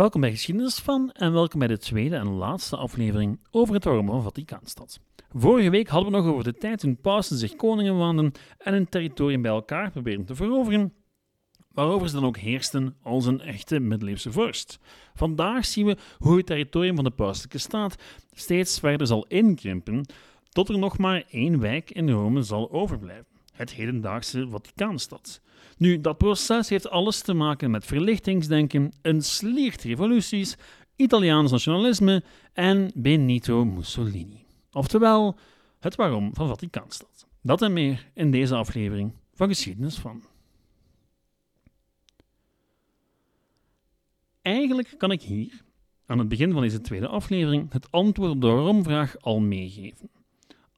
Welkom bij Geschiedenis van en welkom bij de tweede en laatste aflevering over het waarom van Vaticaanstad. Vorige week hadden we nog over de tijd toen pausen zich koningen waanden en een territorium bij elkaar probeerden te veroveren, waarover ze dan ook heersten als een echte middeleeuwse vorst. Vandaag zien we hoe het territorium van de pauselijke staat steeds verder zal inkrimpen, tot er nog maar één wijk in Rome zal overblijven, het hedendaagse Vaticaanstad. Nu, dat proces heeft alles te maken met verlichtingsdenken, een sliert revoluties, Italiaans nationalisme en Benito Mussolini. Oftewel, het waarom van Vaticaanstad. Dat en meer in deze aflevering van Geschiedenis van. Eigenlijk kan ik hier, aan het begin van deze tweede aflevering, het antwoord op de waarom-vraag al meegeven.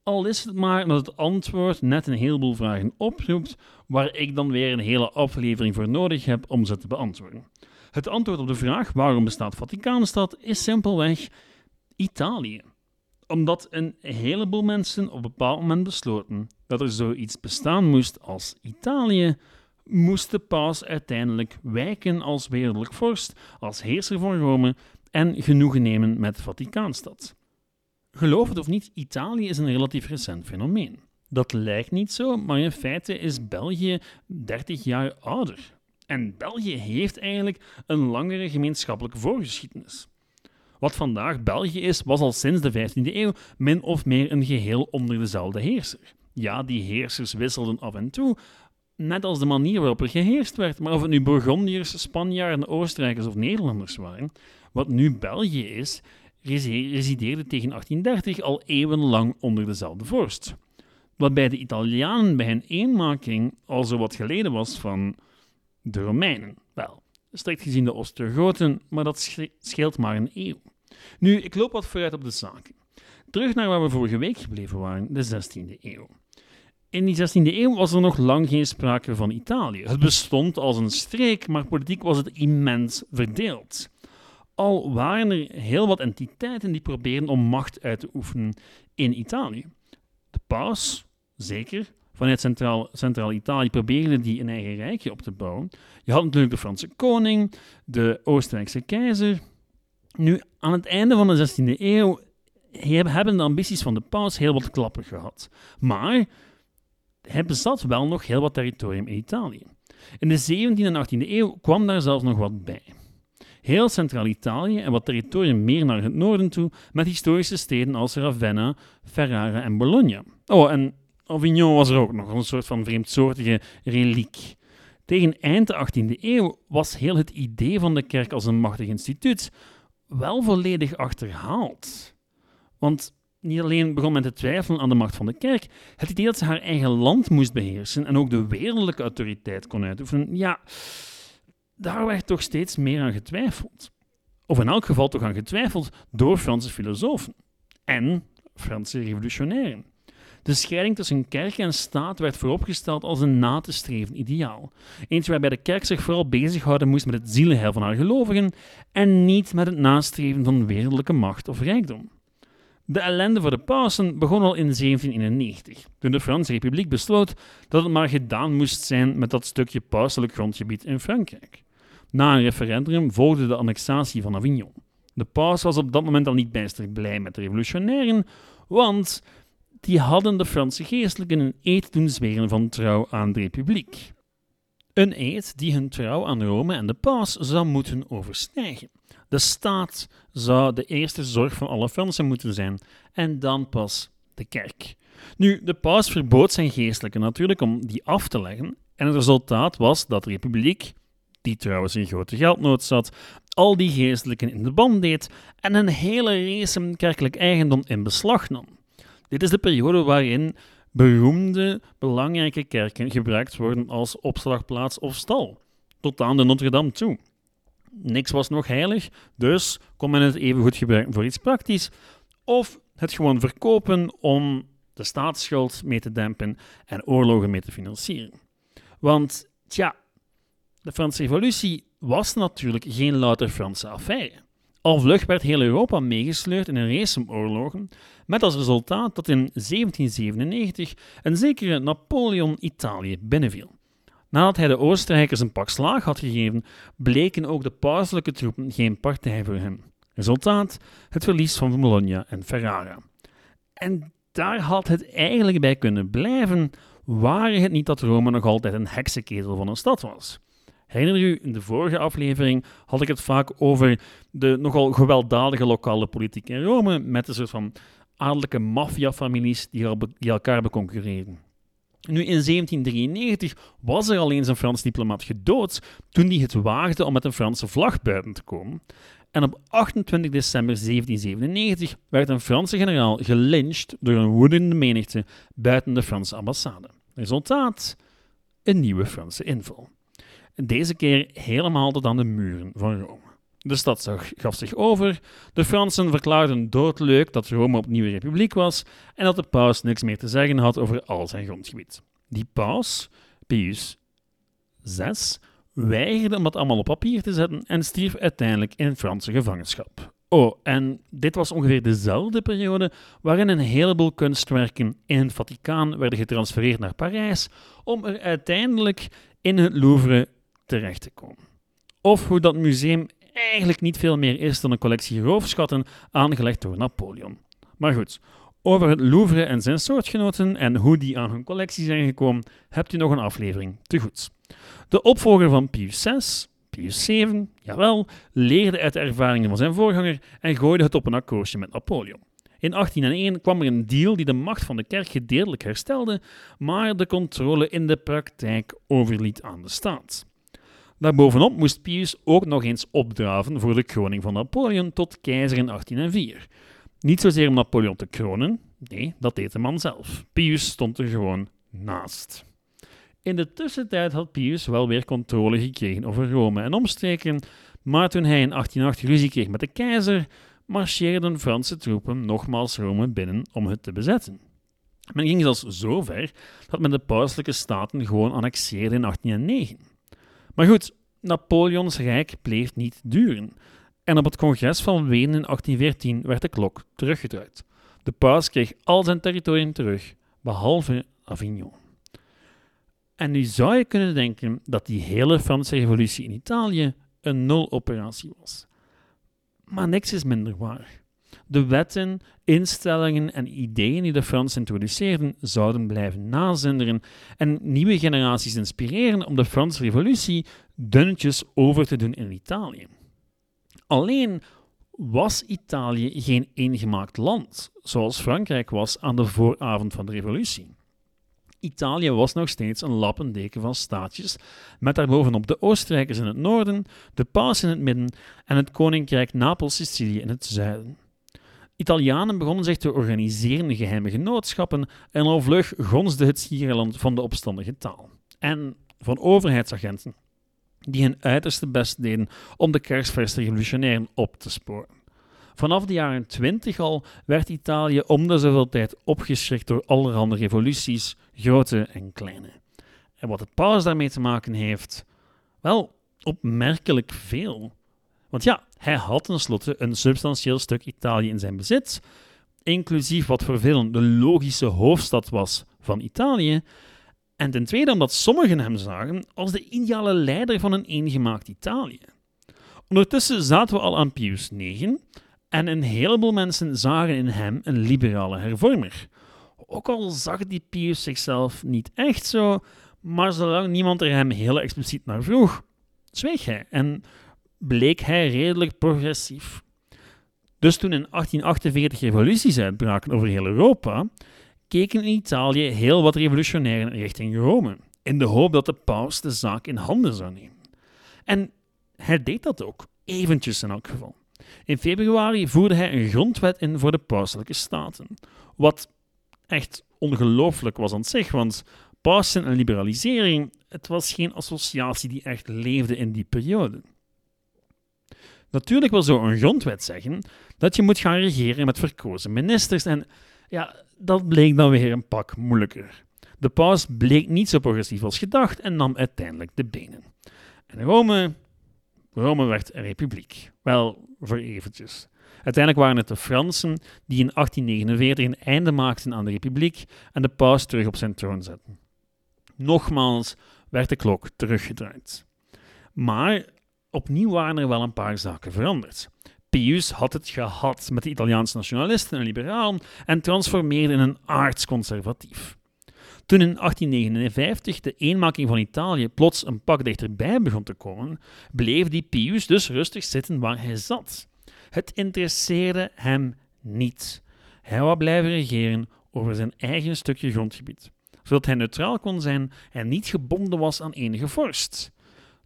Al is het maar dat het antwoord net een heleboel vragen oproept, waar ik dan weer een hele aflevering voor nodig heb om ze te beantwoorden. Het antwoord op de vraag waarom bestaat Vaticaanstad is simpelweg Italië. Omdat een heleboel mensen op een bepaald moment besloten dat er zoiets bestaan moest als Italië, moest de paus uiteindelijk wijken als wereldlijk vorst, als heerser van Rome en genoegen nemen met Vaticaanstad. Geloof het of niet, Italië is een relatief recent fenomeen. Dat lijkt niet zo, maar in feite is België 30 jaar ouder. En België heeft eigenlijk een langere gemeenschappelijke voorgeschiedenis. Wat vandaag België is, was al sinds de 15e eeuw min of meer een geheel onder dezelfde heerser. Ja, die heersers wisselden af en toe, net als de manier waarop er geheerst werd. Maar of het nu Bourgondiërs, Spanjaarden, Oostenrijkers of Nederlanders waren, wat nu België is, resideerde tegen 1830 al eeuwenlang onder dezelfde vorst. Wat bij de Italianen bij hun eenmaking al zo wat geleden was van de Romeinen. Wel, strikt gezien de Ostrogoten, maar dat scheelt maar een eeuw. Nu, ik loop wat vooruit op de zaken. Terug naar waar we vorige week gebleven waren, de 16e eeuw. In die 16e eeuw was er nog lang geen sprake van Italië. Het bestond als een streek, maar politiek was het immens verdeeld al waren er heel wat entiteiten die probeerden om macht uit te oefenen in Italië. De paus, zeker, vanuit Centraal, Centraal Italië probeerde die een eigen rijkje op te bouwen. Je had natuurlijk de Franse koning, de Oostenrijkse keizer. Nu, aan het einde van de 16e eeuw hebben de ambities van de paus heel wat klappen gehad. Maar hij bezat wel nog heel wat territorium in Italië. In de 17e en 18e eeuw kwam daar zelfs nog wat bij heel Centraal-Italië en wat territorium meer naar het noorden toe, met historische steden als Ravenna, Ferrara en Bologna. Oh, en Avignon was er ook nog, een soort van vreemdsoortige reliek. Tegen eind de 18e eeuw was heel het idee van de kerk als een machtig instituut wel volledig achterhaald. Want niet alleen begon men te twijfelen aan de macht van de kerk, het idee dat ze haar eigen land moest beheersen en ook de wereldlijke autoriteit kon uitoefenen, ja, daar werd toch steeds meer aan getwijfeld. Of in elk geval toch aan getwijfeld door Franse filosofen en Franse revolutionairen. De scheiding tussen kerk en staat werd vooropgesteld als een na te streven ideaal. Eentje waarbij de kerk zich vooral bezighouden moest met het zielenheil van haar gelovigen en niet met het nastreven van wereldlijke macht of rijkdom. De ellende voor de pausen begon al in 1791, toen de Franse Republiek besloot dat het maar gedaan moest zijn met dat stukje pauselijk grondgebied in Frankrijk. Na een referendum volgde de annexatie van Avignon. De paus was op dat moment al niet bijster blij met de revolutionairen, want die hadden de Franse geestelijken een eed doen zweren van trouw aan de republiek. Een eed die hun trouw aan Rome en de paus zou moeten overstijgen. De staat zou de eerste zorg van alle Fransen moeten zijn, en dan pas de kerk. Nu, de paus verbood zijn geestelijken natuurlijk om die af te leggen, en het resultaat was dat de republiek, die trouwens in grote geldnood zat, al die geestelijken in de band deed en een hele race kerkelijk eigendom in beslag nam. Dit is de periode waarin beroemde, belangrijke kerken gebruikt worden als opslagplaats of stal, tot aan de Notre Dame toe. Niks was nog heilig, dus kon men het even goed gebruiken voor iets praktisch, of het gewoon verkopen om de staatsschuld mee te dempen en oorlogen mee te financieren. Want, tja, de Franse Revolutie was natuurlijk geen louter Franse affaire. Al vlug werd heel Europa meegesleurd in een race om oorlogen, met als resultaat dat in 1797 een zekere Napoleon Italië binnenviel. Nadat hij de Oostenrijkers een pak slaag had gegeven, bleken ook de pauselijke troepen geen partij voor hem. Resultaat: het verlies van Bologna en Ferrara. En daar had het eigenlijk bij kunnen blijven, waren het niet dat Rome nog altijd een heksenketel van een stad was. Herinner u, in de vorige aflevering had ik het vaak over de nogal gewelddadige lokale politiek in Rome, met een soort van adellijke maffiafamilies die, elkaar beconcurreerden. Nu, in 1793 was er al eens een Frans diplomaat gedood toen hij het waagde om met een Franse vlag buiten te komen. En op 28 december 1797 werd een Franse generaal gelyncht door een woedende menigte buiten de Franse ambassade. Resultaat: een nieuwe Franse inval. Deze keer helemaal tot aan de muren van Rome. De stad gaf zich over, de Fransen verklaarden doodleuk dat Rome opnieuw een republiek was en dat de paus niks meer te zeggen had over al zijn grondgebied. Die paus, Pius VI, weigerde om dat allemaal op papier te zetten en stierf uiteindelijk in Franse gevangenschap. Oh, en dit was ongeveer dezelfde periode waarin een heleboel kunstwerken in het Vaticaan werden getransfereerd naar Parijs om er uiteindelijk in het Louvre terecht te komen. Of hoe dat museum eigenlijk niet veel meer is dan een collectie roofschatten aangelegd door Napoleon. Maar goed, over het Louvre en zijn soortgenoten en hoe die aan hun collectie zijn gekomen, hebt u nog een aflevering te goed. De opvolger van Pius VI, Pius VII, jawel, leerde uit de ervaringen van zijn voorganger en gooide het op een akkoordje met Napoleon. In 1801 kwam er een deal die de macht van de kerk gedeeltelijk herstelde, maar de controle in de praktijk overliet aan de staat. Daarbovenop moest Pius ook nog eens opdraven voor de kroning van Napoleon tot keizer in 1804. Niet zozeer om Napoleon te kronen, nee, dat deed de man zelf. Pius stond er gewoon naast. In de tussentijd had Pius wel weer controle gekregen over Rome en omstreken, maar toen hij in 1808 ruzie kreeg met de keizer, marcheerden Franse troepen nogmaals Rome binnen om het te bezetten. Men ging zelfs zo ver dat men de pauselijke staten gewoon annexeerde in 1809. Maar goed, Napoleons rijk bleef niet duren. En op het congres van Wenen in 1814 werd de klok teruggedraaid. De paus kreeg al zijn territorium terug, behalve Avignon. En nu zou je kunnen denken dat die hele Franse revolutie in Italië een nul-operatie was. Maar niks is minder waar. De wetten, instellingen en ideeën die de Fransen introduceerden zouden blijven nazinderen en nieuwe generaties inspireren om de Franse revolutie dunnetjes over te doen in Italië. Alleen was Italië geen eengemaakt land, zoals Frankrijk was aan de vooravond van de revolutie. Italië was nog steeds een lappendeken van staatjes, met daarbovenop de Oostenrijkers in het noorden, de paus in het midden en het koninkrijk Napels-Sicilië in het zuiden. Italianen begonnen zich te organiseren in geheime genootschappen en al vlug gonsde het Schiereiland van de opstandige taal. En van overheidsagenten, die hun uiterste best deden om de kersverse revolutionairen op te sporen. Vanaf de jaren twintig al werd Italië om de zoveel tijd opgeschrikt door allerhande revoluties, grote en kleine. En wat het paus daarmee te maken heeft? Wel, opmerkelijk veel. Want ja, hij had tenslotte een substantieel stuk Italië in zijn bezit, inclusief wat voor velen de logische hoofdstad was van Italië. En ten tweede omdat sommigen hem zagen als de ideale leider van een eengemaakt Italië. Ondertussen zaten we al aan Pius IX en een heleboel mensen zagen in hem een liberale hervormer. Ook al zag die Pius zichzelf niet echt zo, maar zolang niemand er hem heel expliciet naar vroeg, zweeg hij en bleek hij redelijk progressief. Dus toen in 1848 revoluties uitbraken over heel Europa, keken in Italië heel wat revolutionairen richting Rome, in de hoop dat de paus de zaak in handen zou nemen. En hij deed dat ook, eventjes in elk geval. In februari voerde hij een grondwet in voor de pauselijke staten, wat echt ongelooflijk was aan zich, want pausen en liberalisering, het was geen associatie die echt leefde in die periode. Natuurlijk wil zo'n grondwet zeggen dat je moet gaan regeren met verkozen ministers. En ja, dat bleek dan weer een pak moeilijker. De paus bleek niet zo progressief als gedacht en nam uiteindelijk de benen. En Rome, Rome werd een republiek. Wel, voor eventjes. Uiteindelijk waren het de Fransen die in 1849 een einde maakten aan de republiek en de paus terug op zijn troon zetten. Nogmaals, werd de klok teruggedraaid. Maar opnieuw waren er wel een paar zaken veranderd. Pius had het gehad met de Italiaanse nationalisten en liberalen en transformeerde in een aardsconservatief. Toen in 1859 de eenmaking van Italië plots een pak dichterbij begon te komen, bleef die Pius dus rustig zitten waar hij zat. Het interesseerde hem niet. Hij wou blijven regeren over zijn eigen stukje grondgebied, zodat hij neutraal kon zijn en niet gebonden was aan enige vorst.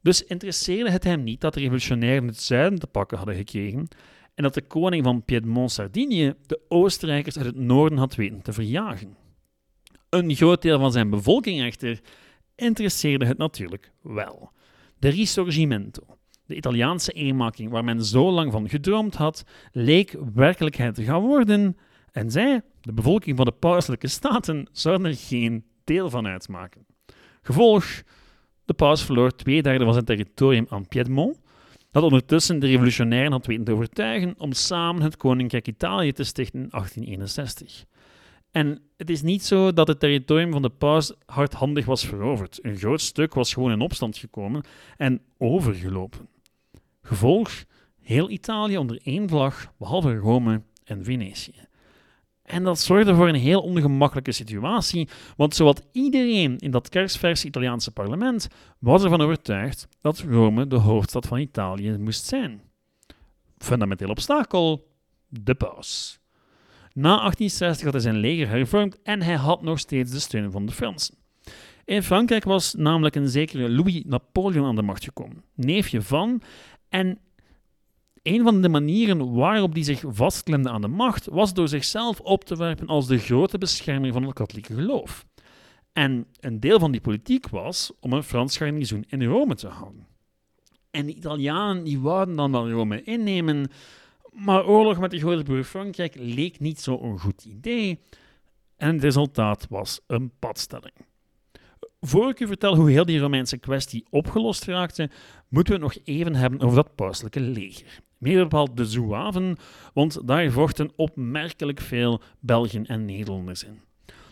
Dus interesseerde het hem niet dat de revolutionairen het zuiden te pakken hadden gekregen en dat de koning van Piedmont-Sardinië de Oostenrijkers uit het noorden had weten te verjagen. Een groot deel van zijn bevolking echter interesseerde het natuurlijk wel. De Risorgimento, de Italiaanse eenmaking waar men zo lang van gedroomd had, leek werkelijkheid te gaan worden en zij, de bevolking van de pauselijke staten, zouden er geen deel van uitmaken. Gevolg, de paus verloor twee derde van zijn territorium aan Piedmont, dat ondertussen de revolutionairen had weten te overtuigen om samen het Koninkrijk Italië te stichten in 1861. En het is niet zo dat het territorium van de paus hardhandig was veroverd. Een groot stuk was gewoon in opstand gekomen en overgelopen. Gevolg, heel Italië onder één vlag, behalve Rome en Venetië. En dat zorgde voor een heel ongemakkelijke situatie, want zowat iedereen in dat kersverse Italiaanse parlement was ervan overtuigd dat Rome de hoofdstad van Italië moest zijn. Fundamenteel obstakel: de paus. Na 1860 had hij zijn leger hervormd en hij had nog steeds de steun van de Fransen. In Frankrijk was namelijk een zekere Louis Napoleon aan de macht gekomen, neefje van, en een van de manieren waarop hij zich vastklemde aan de macht was door zichzelf op te werpen als de grote beschermer van het katholieke geloof. En een deel van die politiek was om een Frans garnizoen in Rome te houden. En de Italianen die wouden dan wel Rome innemen, maar oorlog met de grote broer Frankrijk leek niet zo'n goed idee. En het resultaat was een padstelling. Voor ik u vertel hoe heel die Romeinse kwestie opgelost raakte, moeten we het nog even hebben over dat pauselijke leger. Meer bepaald de Zouaven, want daar vochten opmerkelijk veel Belgen en Nederlanders in.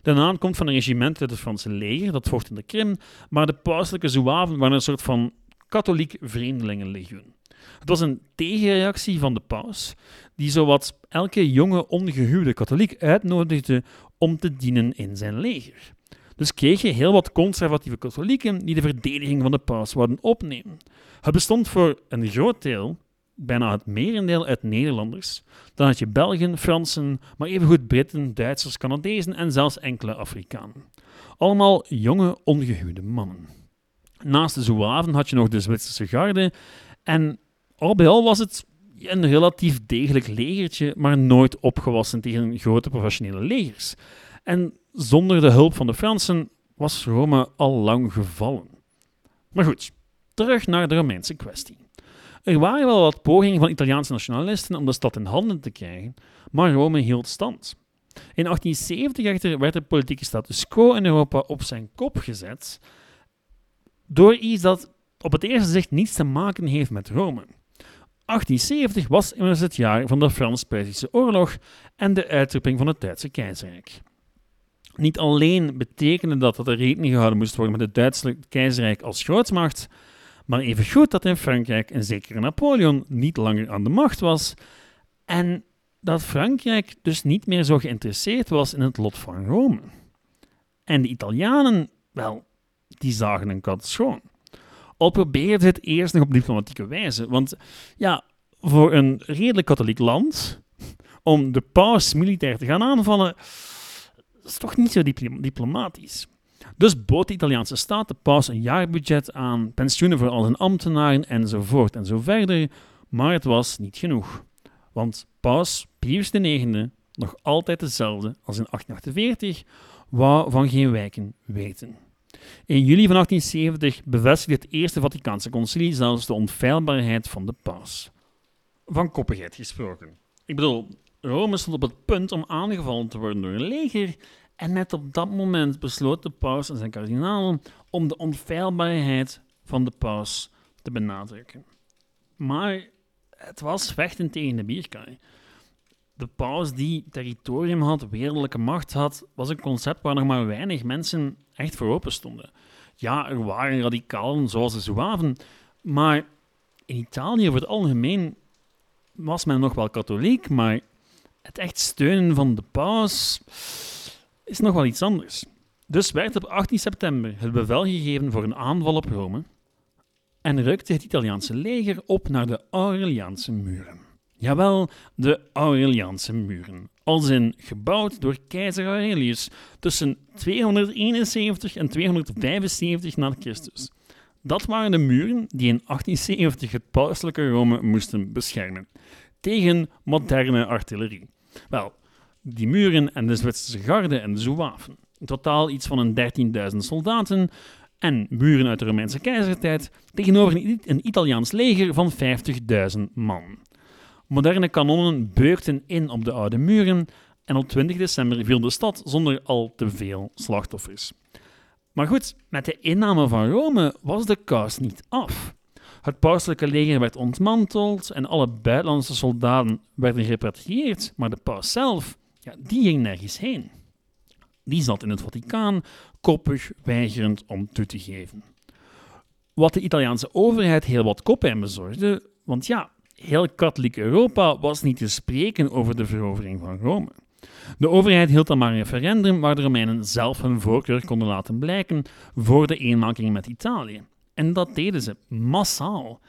De naam komt van een regiment uit het Franse leger, dat vocht in de Krim, maar de pauselijke Zouaven waren een soort van katholiek vreemdelingenlegioen. Het was een tegenreactie van de paus, die zowat elke jonge ongehuwde katholiek uitnodigde om te dienen in zijn leger. Dus kreeg je heel wat conservatieve katholieken die de verdediging van de paus wilden opnemen. Het bestond voor een groot deel, bijna het merendeel, uit Nederlanders. Dan had je Belgen, Fransen, maar evengoed Britten, Duitsers, Canadezen en zelfs enkele Afrikanen. Allemaal jonge, ongehuwde mannen. Naast de Zouaven had je nog de Zwitserse garde en al bij al was het een relatief degelijk legertje, maar nooit opgewassen tegen grote professionele legers. En zonder de hulp van de Fransen was Rome al lang gevallen. Maar goed, terug naar de Romeinse kwestie. Er waren wel wat pogingen van Italiaanse nationalisten om de stad in handen te krijgen, maar Rome hield stand. In 1870 echter werd de politieke status quo in Europa op zijn kop gezet door iets dat op het eerste zicht niets te maken heeft met Rome. 1870 was immers het jaar van de Frans-Perzische oorlog en de uitroeping van het Duitse keizerrijk. Niet alleen betekende dat dat er rekening gehouden moest worden met het Duitse keizerrijk als grootmacht, maar evengoed dat in Frankrijk een zekere Napoleon niet langer aan de macht was en dat Frankrijk dus niet meer zo geïnteresseerd was in het lot van Rome. En de Italianen, wel, die zagen een kat schoon. Al probeerde het eerst nog op diplomatieke wijze. Want ja, voor een redelijk katholiek land, om de paus militair te gaan aanvallen, is toch niet zo diplomatisch. Dus bood de Italiaanse staat de paus een jaarbudget aan, pensioenen voor al zijn ambtenaren enzovoort en zo verder. Maar het was niet genoeg. Want paus Pius IX, nog altijd dezelfde als in 1848, wou van geen wijken weten. In juli van 1870 bevestigde het Eerste Vaticaanse Concilie zelfs de onfeilbaarheid van de paus. Van koppigheid gesproken. Ik bedoel, Rome stond op het punt om aangevallen te worden door een leger en net op dat moment besloot de paus en zijn kardinalen om de onfeilbaarheid van de paus te benadrukken. Maar het was vechten tegen de bierkaai. De paus die territorium had, wereldlijke macht had, was een concept waar nog maar weinig mensen echt voor open stonden. Ja, er waren radicalen zoals de Zouaven, maar in Italië over het algemeen was men nog wel katholiek, maar het echt steunen van de paus is nog wel iets anders. Dus werd op 18 september het bevel gegeven voor een aanval op Rome en rukte het Italiaanse leger op naar de Aureliaanse muren. Jawel, de Aureliaanse muren, als in gebouwd door keizer Aurelius tussen 271 en 275 na Christus. Dat waren de muren die in 1870 het pauselijke Rome moesten beschermen tegen moderne artillerie. Wel, die muren en de Zwitserse garde en de Zouaven. In totaal iets van een 13.000 soldaten en muren uit de Romeinse keizertijd tegenover een Italiaans leger van 50.000 man. Moderne kanonnen beukten in op de oude muren en op 20 december viel de stad zonder al te veel slachtoffers. Maar goed, met de inname van Rome was de kous niet af. Het pauselijke leger werd ontmanteld en alle buitenlandse soldaten werden gerepatrieerd, maar de paus zelf, ja, die ging nergens heen. Die zat in het Vaticaan, koppig, weigerend om toe te geven. Wat de Italiaanse overheid heel wat koppijn bezorgde, want ja, heel katholiek Europa was niet te spreken over de verovering van Rome. De overheid hield dan maar een referendum waar de Romeinen zelf hun voorkeur konden laten blijken voor de eenmaking met Italië. En dat deden ze massaal.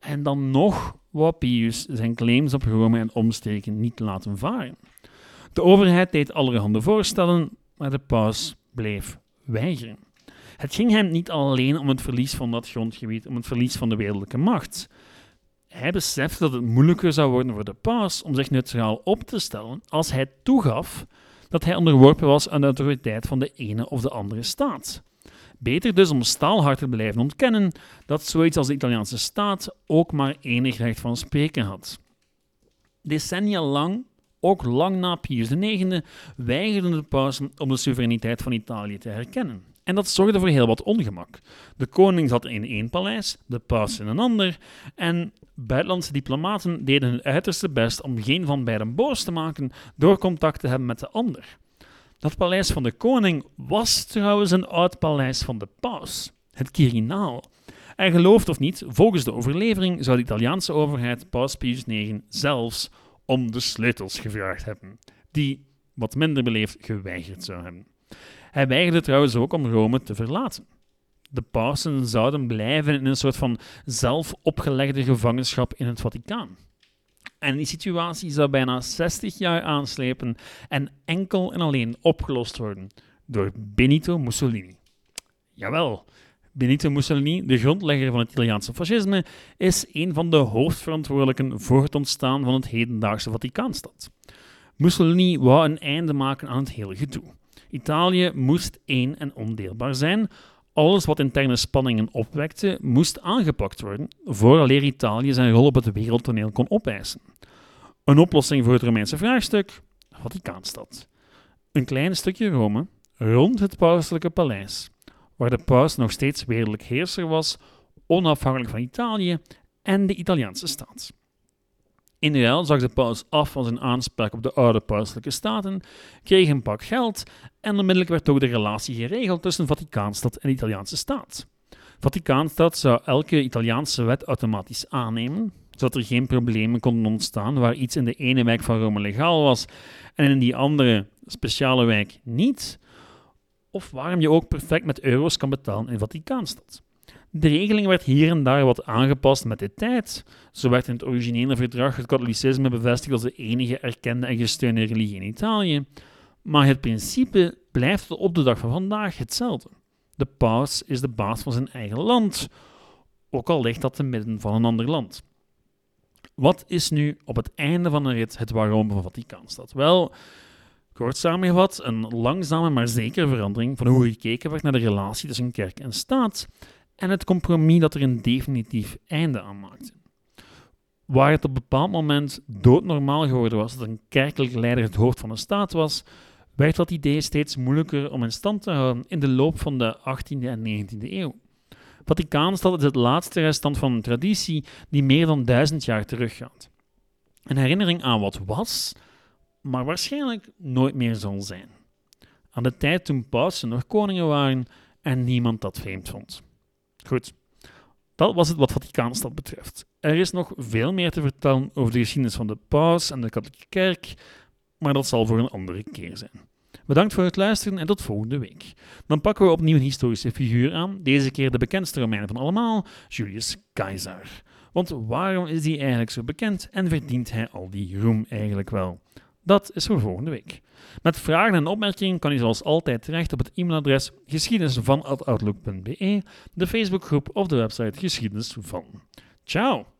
En dan nog wou Pius zijn claims op Rome en omstreken niet laten varen. De overheid deed allerhande voorstellen, maar de paus bleef weigeren. Het ging hem niet alleen om het verlies van dat grondgebied, om het verlies van de wereldlijke macht. Hij besefte dat het moeilijker zou worden voor de paus om zich neutraal op te stellen als hij toegaf dat hij onderworpen was aan de autoriteit van de ene of de andere staat. Beter dus om staalhard te blijven ontkennen dat zoiets als de Italiaanse staat ook maar enig recht van spreken had. Decennia lang, ook lang na Pius IX, weigerden de pausen om de soevereiniteit van Italië te herkennen. En dat zorgde voor heel wat ongemak. De koning zat in één paleis, de paus in een ander, en buitenlandse diplomaten deden hun uiterste best om geen van beiden boos te maken door contact te hebben met de ander. Dat paleis van de koning was trouwens een oud paleis van de paus, het Quirinaal. En gelooft of niet, volgens de overlevering zou de Italiaanse overheid paus Pius IX zelfs om de sleutels gevraagd hebben, die, wat minder beleefd, geweigerd zou hebben. Hij weigerde trouwens ook om Rome te verlaten. De pausen zouden blijven in een soort van zelf opgelegde gevangenschap in het Vaticaan. En die situatie zou bijna 60 jaar aanslepen en enkel en alleen opgelost worden door Benito Mussolini. Jawel, Benito Mussolini, de grondlegger van het Italiaanse fascisme, is een van de hoofdverantwoordelijken voor het ontstaan van het hedendaagse Vaticaanstad. Mussolini wou een einde maken aan het hele gedoe. Italië moest één en ondeelbaar zijn. Alles wat interne spanningen opwekte, moest aangepakt worden, vooraleer Italië zijn rol op het wereldtoneel kon opeisen. Een oplossing voor het Romeinse vraagstuk? Vaticaanstad. Een klein stukje Rome, rond het pauselijke paleis, waar de paus nog steeds wereldlijk heerser was, onafhankelijk van Italië en de Italiaanse staat. In ruil zag de paus af van zijn aanspraak op de oude pauselijke staten, kreeg een pak geld en onmiddellijk werd ook de relatie geregeld tussen Vaticaanstad en de Italiaanse staat. Vaticaanstad zou elke Italiaanse wet automatisch aannemen, zodat er geen problemen konden ontstaan waar iets in de ene wijk van Rome legaal was en in die andere speciale wijk niet, of waarom je ook perfect met euro's kan betalen in Vaticaanstad. De regeling werd hier en daar wat aangepast met de tijd. Zo werd in het originele verdrag het katholicisme bevestigd als de enige erkende en gesteunde religie in Italië. Maar het principe blijft op de dag van vandaag hetzelfde. De paus is de baas van zijn eigen land, ook al ligt dat te midden van een ander land. Wat is nu op het einde van de rit het waarom van Vaticaanstad? Wel, kort samengevat, een langzame maar zekere verandering van hoe gekeken werd naar de relatie tussen kerk en staat en het compromis dat er een definitief einde aan maakte. Waar het op een bepaald moment doodnormaal geworden was dat een kerkelijk leider het hoofd van een staat was, werd dat idee steeds moeilijker om in stand te houden in de loop van de 18e en 19e eeuw. Vaticaanstad is het laatste restant van een traditie die meer dan duizend jaar teruggaat. Een herinnering aan wat was, maar waarschijnlijk nooit meer zal zijn. Aan de tijd toen pausen nog koningen waren en niemand dat vreemd vond. Goed, dat was het wat Vaticaanstad betreft. Er is nog veel meer te vertellen over de geschiedenis van de paus en de katholieke kerk, maar dat zal voor een andere keer zijn. Bedankt voor het luisteren en tot volgende week. Dan pakken we opnieuw een historische figuur aan, deze keer de bekendste Romein van allemaal, Julius Caesar. Want waarom is hij eigenlijk zo bekend en verdient hij al die roem eigenlijk wel? Dat is voor volgende week. Met vragen en opmerkingen kan u zoals altijd terecht op het e-mailadres geschiedenisvan.outlook.be, de Facebookgroep of de website Geschiedenis van. Ciao!